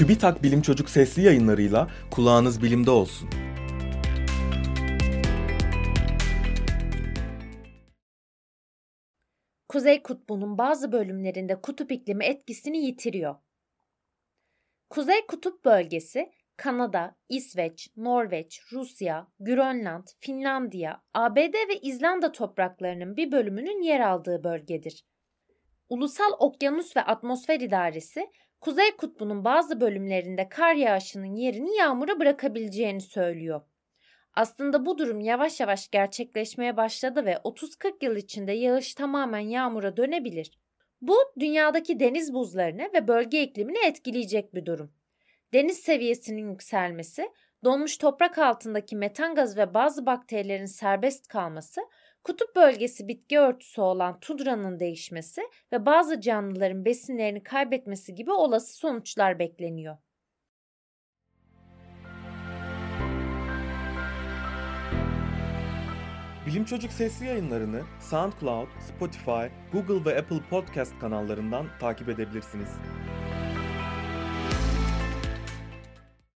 TÜBİTAK Bilim Çocuk sesli yayınlarıyla kulağınız bilimde olsun. Kuzey Kutbu'nun bazı bölümlerinde kutup iklimi etkisini yitiriyor. Kuzey Kutup bölgesi Kanada, İsveç, Norveç, Rusya, Grönland, Finlandiya, ABD ve İzlanda topraklarının bir bölümünün yer aldığı bölgedir. Ulusal Okyanus ve Atmosfer İdaresi, Kuzey Kutbu'nun bazı bölümlerinde kar yağışının yerini yağmura bırakabileceğini söylüyor. Aslında bu durum yavaş yavaş gerçekleşmeye başladı ve 30-40 yıl içinde yağış tamamen yağmura dönebilir. Bu dünyadaki deniz buzlarını ve bölge iklimini etkileyecek bir durum. Deniz seviyesinin yükselmesi, donmuş toprak altındaki metan gazı ve bazı bakterilerin serbest kalması, kutup bölgesi bitki örtüsü olan tundranın değişmesi ve bazı canlıların besinlerini kaybetmesi gibi olası sonuçlar bekleniyor. Bilim Çocuk sesli yayınlarını SoundCloud, Spotify, Google ve Apple Podcast kanallarından takip edebilirsiniz.